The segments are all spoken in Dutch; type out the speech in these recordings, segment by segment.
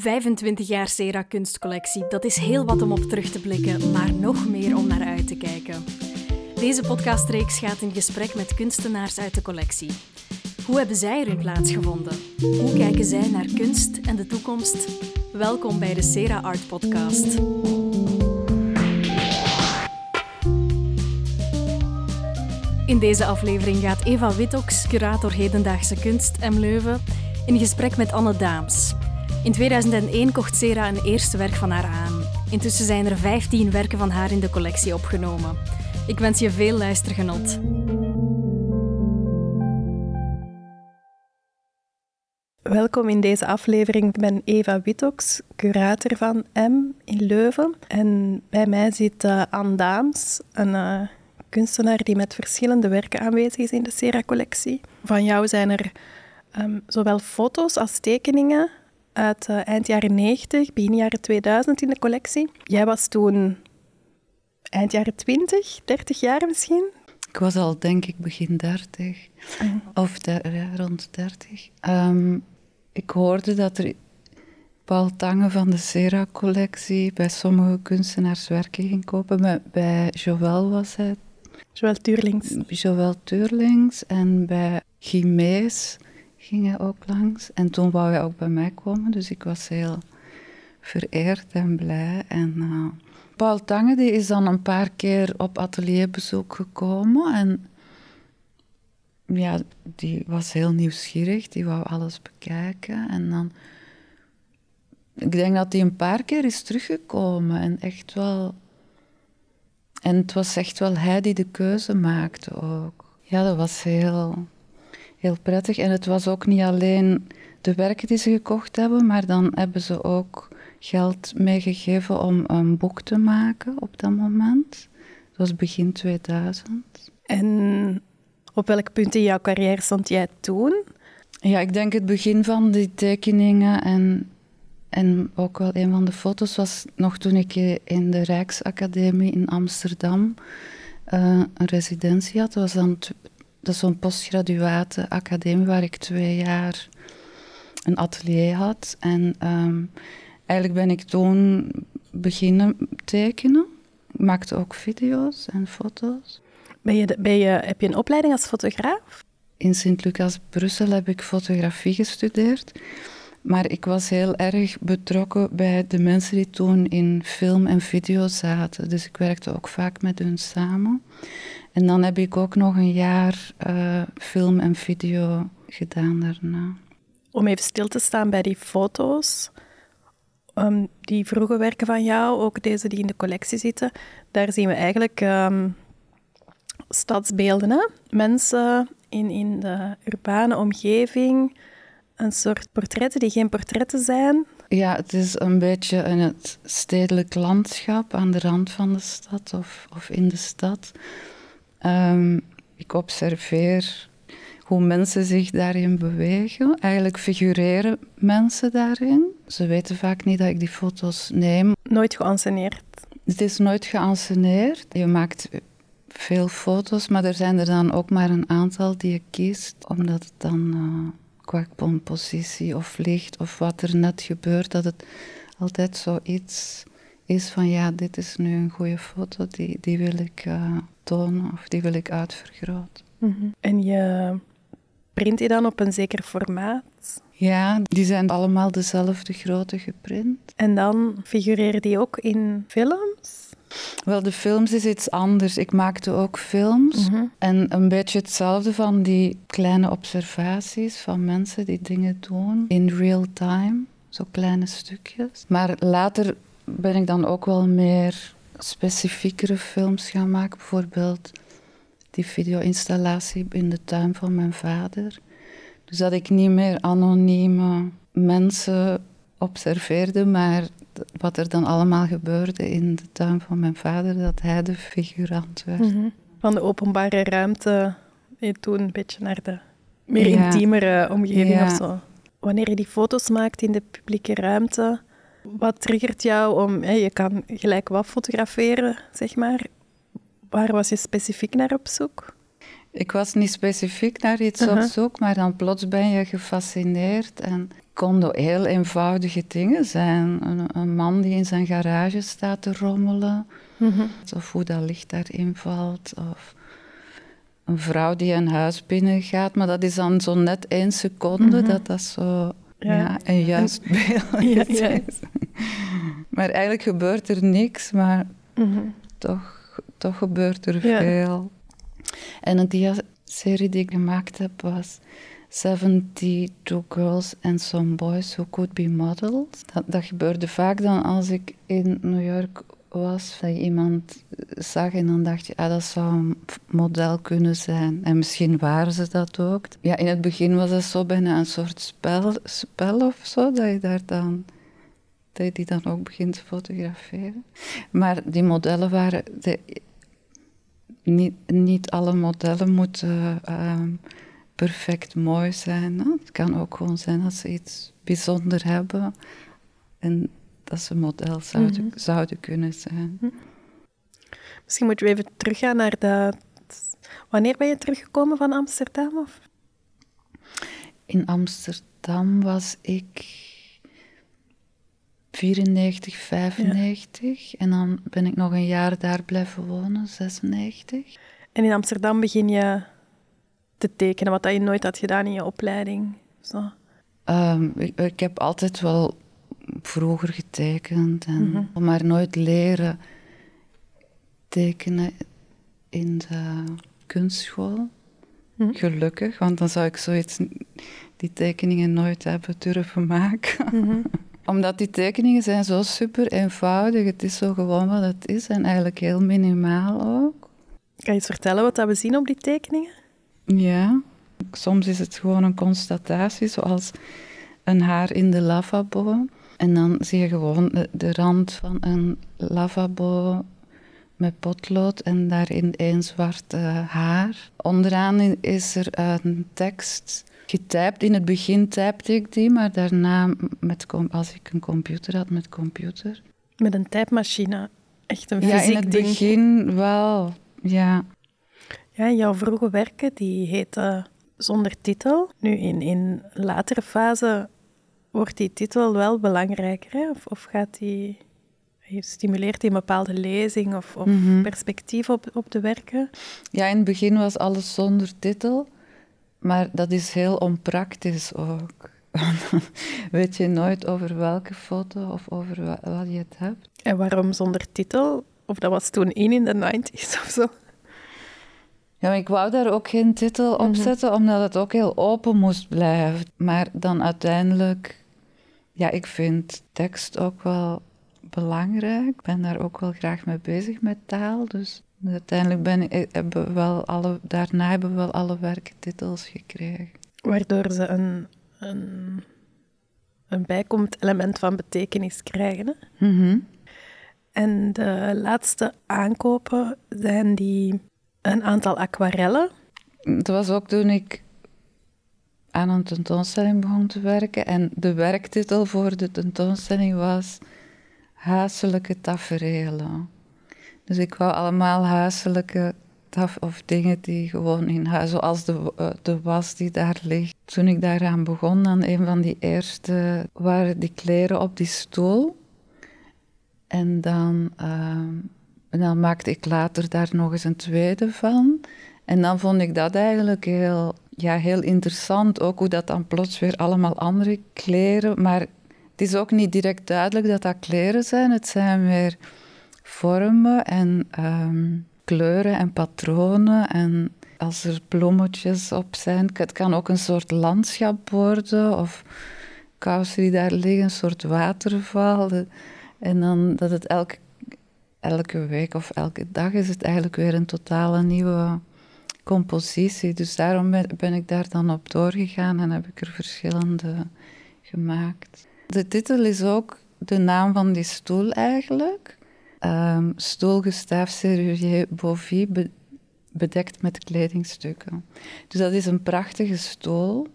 25 jaar Sera kunstcollectie, dat is heel wat om op terug te blikken, maar nog meer om naar uit te kijken. Deze podcastreeks gaat in gesprek met kunstenaars uit de collectie. Hoe hebben zij er hun plaats gevonden? Hoe kijken zij naar kunst en de toekomst? Welkom bij de Sera Art Podcast. In deze aflevering gaat Eva Wittox, curator hedendaagse kunst M Leuven, in gesprek met Anne Daams. In 2001 kocht Sera een eerste werk van haar aan. Intussen zijn er 15 werken van haar in de collectie opgenomen. Ik wens je veel luistergenot. Welkom in deze aflevering. Ik ben Eva Wittox, curator van M in Leuven. En bij mij zit uh, Anne Daams, een uh, kunstenaar die met verschillende werken aanwezig is in de Sera-collectie. Van jou zijn er um, zowel foto's als tekeningen uit uh, eind jaren 90, begin jaren 2000 in de collectie. Jij was toen eind jaren 20, 30 jaar misschien? Ik was al, denk ik, begin 30. Uh. Of ja, rond 30. Um, ik hoorde dat er Paul Tange van de Sera-collectie bij sommige kunstenaars werken ging kopen. Bij Joël was hij... Joël Tuurlings. Joël Tuurlings. En bij Gimees ging hij ook langs. En toen wou hij ook bij mij komen. Dus ik was heel vereerd en blij. En... Uh, Paul Tange die is dan een paar keer op atelierbezoek gekomen. En ja, die was heel nieuwsgierig. Die wou alles bekijken. En dan... Ik denk dat hij een paar keer is teruggekomen. En echt wel... En het was echt wel hij die de keuze maakte ook. Ja, dat was heel, heel prettig. En het was ook niet alleen de werken die ze gekocht hebben, maar dan hebben ze ook geld meegegeven om een boek te maken op dat moment. Dat was begin 2000. En op welk punt in jouw carrière stond jij toen? Ja, ik denk het begin van die tekeningen en, en ook wel een van de foto's was nog toen ik in de Rijksacademie in Amsterdam uh, een residentie had. Dat was dan dat is zo'n postgraduate academie waar ik twee jaar een atelier had. En um, eigenlijk ben ik toen beginnen tekenen. Ik maakte ook video's en foto's. Ben je, ben je, heb je een opleiding als fotograaf? In Sint-Lucas, Brussel, heb ik fotografie gestudeerd. Maar ik was heel erg betrokken bij de mensen die toen in film en video zaten. Dus ik werkte ook vaak met hun samen. En dan heb ik ook nog een jaar uh, film en video gedaan daarna. Om even stil te staan bij die foto's. Um, die vroege werken van jou, ook deze die in de collectie zitten, daar zien we eigenlijk um, stadsbeelden. Hè? Mensen in, in de urbane omgeving, een soort portretten die geen portretten zijn. Ja, het is een beetje in het stedelijk landschap aan de rand van de stad of, of in de stad. Um, ik observeer hoe mensen zich daarin bewegen. Eigenlijk figureren mensen daarin. Ze weten vaak niet dat ik die foto's neem. Nooit geanceneerd? Het is nooit geanceneerd. Je maakt veel foto's, maar er zijn er dan ook maar een aantal die je kiest, omdat het dan uh, qua compositie of licht of wat er net gebeurt, dat het altijd zoiets is van ja, dit is nu een goede foto, die, die wil ik uh, tonen of die wil ik uitvergroten. Mm -hmm. En je print je dan op een zeker formaat? Ja, die zijn allemaal dezelfde grootte geprint. En dan figureren die ook in films? Wel, de films is iets anders. Ik maakte ook films. Mm -hmm. En een beetje hetzelfde van die kleine observaties van mensen die dingen doen in real time. Zo kleine stukjes. Maar later ben ik dan ook wel meer specifiekere films gaan maken. Bijvoorbeeld die video-installatie in de tuin van mijn vader. Dus dat ik niet meer anonieme mensen observeerde, maar wat er dan allemaal gebeurde in de tuin van mijn vader, dat hij de figurant werd. Mm -hmm. Van de openbare ruimte je toen een beetje naar de meer intiemere omgeving ja. of zo. Wanneer je die foto's maakt in de publieke ruimte, wat triggert jou om... Hè, je kan gelijk wat fotograferen, zeg maar. Waar was je specifiek naar op zoek? Ik was niet specifiek naar iets op zoek, maar dan plots ben je gefascineerd en konden heel eenvoudige dingen. Zijn. Een, een, man die in zijn garage staat te rommelen, of hoe dat licht daarin valt, of een vrouw die een huis binnengaat, maar dat is dan zo net één seconde dat dat zo ja. een juist beeld is. maar eigenlijk gebeurt er niks, maar toch, toch gebeurt er veel. En een dia-serie die ik gemaakt heb was 72 Girls and Some Boys Who Could Be Models. Dat, dat gebeurde vaak dan als ik in New York was, dat je iemand zag en dan dacht je, ah, dat zou een model kunnen zijn. En misschien waren ze dat ook. Ja, in het begin was het zo bijna een soort spel, spel of zo, dat je daar dan dat die dan ook begint te fotograferen. Maar die modellen waren, de, niet, niet alle modellen moeten ehm, perfect mooi zijn. Hè? Het kan ook gewoon zijn dat ze iets bijzonder hebben en dat ze model zouden, mhm. zouden kunnen zijn. Mhm. Misschien moeten we even teruggaan naar de. Wanneer ben je teruggekomen van Amsterdam? Of? In Amsterdam was ik 94, 95. En dan ben ik nog een jaar daar blijven wonen, 96. En in Amsterdam begin je te tekenen, wat je nooit had gedaan in je opleiding? Zo. Um, ik, heb altijd wel vroeger getekend, en, mhm. maar nooit leren tekenen in de kunstschool. Mhm. Gelukkig, want dan zou ik zoiets, die tekeningen nooit hebben durven maken. Mhm. Omdat die tekeningen zijn zo super eenvoudig. Het is zo gewoon wat het is en eigenlijk heel minimaal ook. Kan je eens vertellen wat we zien op die tekeningen? Ja, soms is het gewoon een constatatie, zoals een haar in de lavabo. En dan zie je gewoon de, rand van een lavabo met potlood en daarin één zwart haar. Onderaan is er een tekst getypt. In het begin typte ik die, maar daarna, met, als ik een computer had, met computer. Met een typemachine? Echt een fysiek Ja, in het begin wel, ja. Ja, jouw vroege werken, die heten Zonder Titel. Nu, in, in latere fase wordt die titel wel belangrijker, hè? Of, of gaat die... Stimuleert die een bepaalde lezing of, of mhm. perspectief op, op de werken? Ja, in het begin was alles zonder titel. Maar dat is heel onpraktisch ook. Weet je nooit over welke foto of over wat, je het hebt. En waarom zonder titel? Of dat was toen in in de 90s of zo? Ja, ik wou daar ook geen titel op mhm. zetten, omdat het ook heel open moest blijven. Maar dan uiteindelijk, ja, ik vind tekst ook wel belangrijk. Ik ben daar ook wel graag mee bezig met taal. Dus Uiteindelijk ben ik, hebben we wel alle, daarna hebben we wel alle werktitels gekregen. Waardoor ze een, een, een bijkomend element van betekenis krijgen. Mhm. En de laatste aankopen zijn die een aantal aquarellen. Dat was ook toen ik aan een tentoonstelling begon te werken. En de werktitel voor de tentoonstelling was Huiselijke tafereelen. Dus ik wou allemaal huiselijke taf of dingen die gewoon in huis, zoals de, eh, de was die daar ligt. Toen ik daaraan begon, dan een van die eerste waren die kleren op die stoel. En dan, ehm, dan maakte ik later daar nog eens een tweede van. En dan vond ik dat eigenlijk heel, ja, heel interessant, ook hoe dat dan plots weer allemaal andere kleren. Maar het is ook niet direct duidelijk dat dat kleren zijn. Het zijn weer vormen en ehm, kleuren en patronen. En als er bloemetjes op zijn, het kan ook een soort landschap worden of kousen die daar liggen, een soort waterval. En dan dat het elke, elke week of elke dag is het eigenlijk weer een totale nieuwe compositie. Dus daarom ben, ben ik daar dan op doorgegaan en heb ik er verschillende gemaakt. De titel is ook de naam van die stoel eigenlijk. Um, stoel Gustave Serrurier Bovy bedekt met kledingstukken. Dus dat is een prachtige stoel.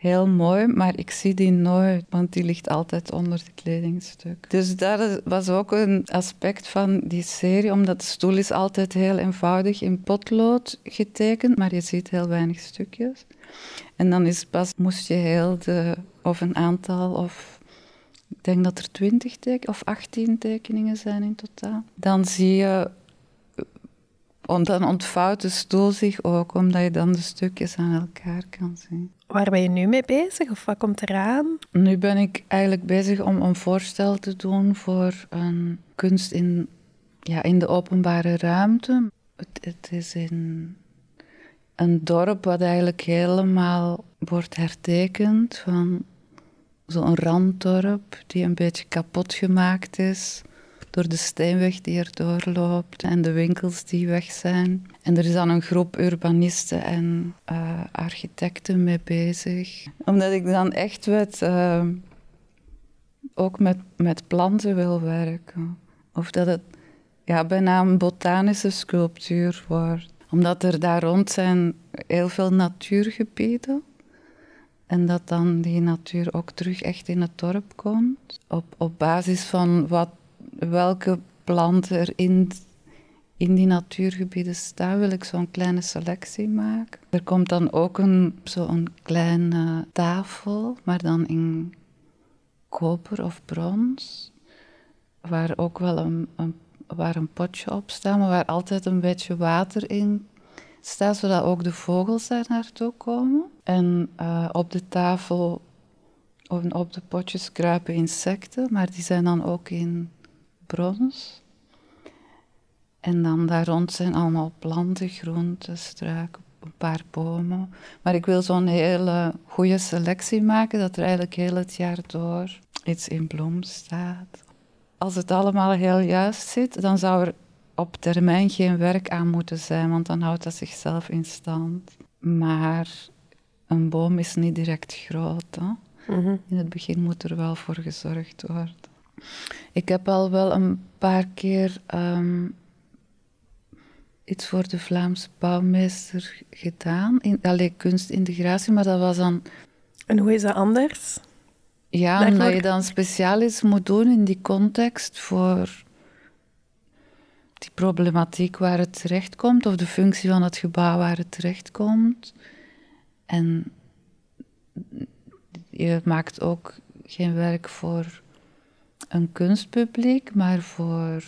heel mooi, maar ik zie die nooit, want die ligt altijd onder het kledingstuk. Dus dat was ook een aspect van die serie, omdat de stoel is altijd heel eenvoudig in potlood getekend, maar je ziet heel weinig stukjes. En dan is pas, moest je heel de, of een aantal, of denk dat er twintig of 18 tekeningen zijn in totaal. Dan zie je want dan ontvouwt de stoel zich ook, omdat je dan de stukjes aan elkaar kan zien. Waar ben je nu mee bezig of wat komt eraan? Nu ben ik eigenlijk bezig om een voorstel te doen voor een kunst in, ja, in de openbare ruimte. Het, het is in een dorp wat eigenlijk helemaal wordt hertekend van zo'n randdorp die een beetje kapot gemaakt is door de steenweg die er doorloopt en de winkels die weg zijn. En er is dan een groep urbanisten en uh, architecten mee bezig. Omdat ik dan echt met, uh, ook met, met planten wil werken. Of dat het ja, bijna een botanische sculptuur wordt. Omdat er daar rond zijn heel veel natuurgebieden. En dat dan die natuur ook terug echt in het dorp komt. Op, op basis van wat welke planten er in, in die natuurgebieden staan, wil ik zo'n kleine selectie maken. Er komt dan ook een, zo'n kleine tafel, maar dan in koper of brons, waar ook wel een, een, waar een potje op staat, maar waar altijd een beetje water in staat, zodat ook de vogels daar naartoe komen. En uh, op de tafel of op de potjes kruipen insecten, maar die zijn dan ook in brons. En dan daar rond zijn allemaal planten, groenten, struiken, een paar bomen. Maar ik wil zo'n hele goede selectie maken dat er eigenlijk heel het jaar door iets in bloem staat. Als het allemaal heel juist zit, dan zou er op termijn geen werk aan moeten zijn, want dan houdt dat zichzelf in stand. Maar een boom is niet direct groot. Hè? Mhm. In het begin moet er wel voor gezorgd worden. Ik heb al wel een paar keer ehm, iets voor de Vlaamse bouwmeester gedaan. In, allee, kunstintegratie, maar dat was dan... En hoe is dat anders? Ja, Daarvoor... omdat je dan speciaal iets moet doen in die context voor die problematiek waar het terechtkomt, of de functie van het gebouw waar het terechtkomt. En je maakt ook geen werk voor een kunstpubliek, maar voor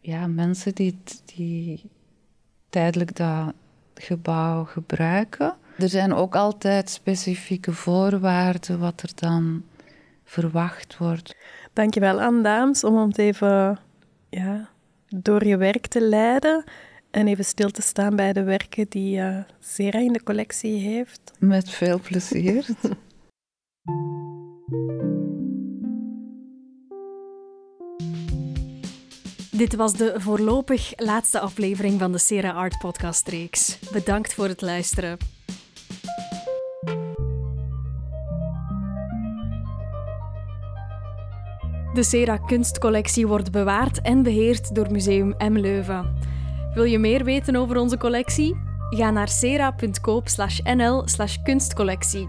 ja, mensen die, die tijdelijk dat gebouw gebruiken. Er zijn ook altijd specifieke voorwaarden wat er dan verwacht wordt. Dankjewel Anne Daams om het even ja, door je werk te leiden en even stil te staan bij de werken die uh, Sera in de collectie heeft. Met veel plezier. Dit was de voorlopig laatste aflevering van de Sera Art Podcast reeks. Bedankt voor het luisteren. De Sera kunstcollectie wordt bewaard en beheerd door Museum M Leuven. Wil je meer weten over onze collectie? Ga naar sera.coop/nl/kunstcollectie.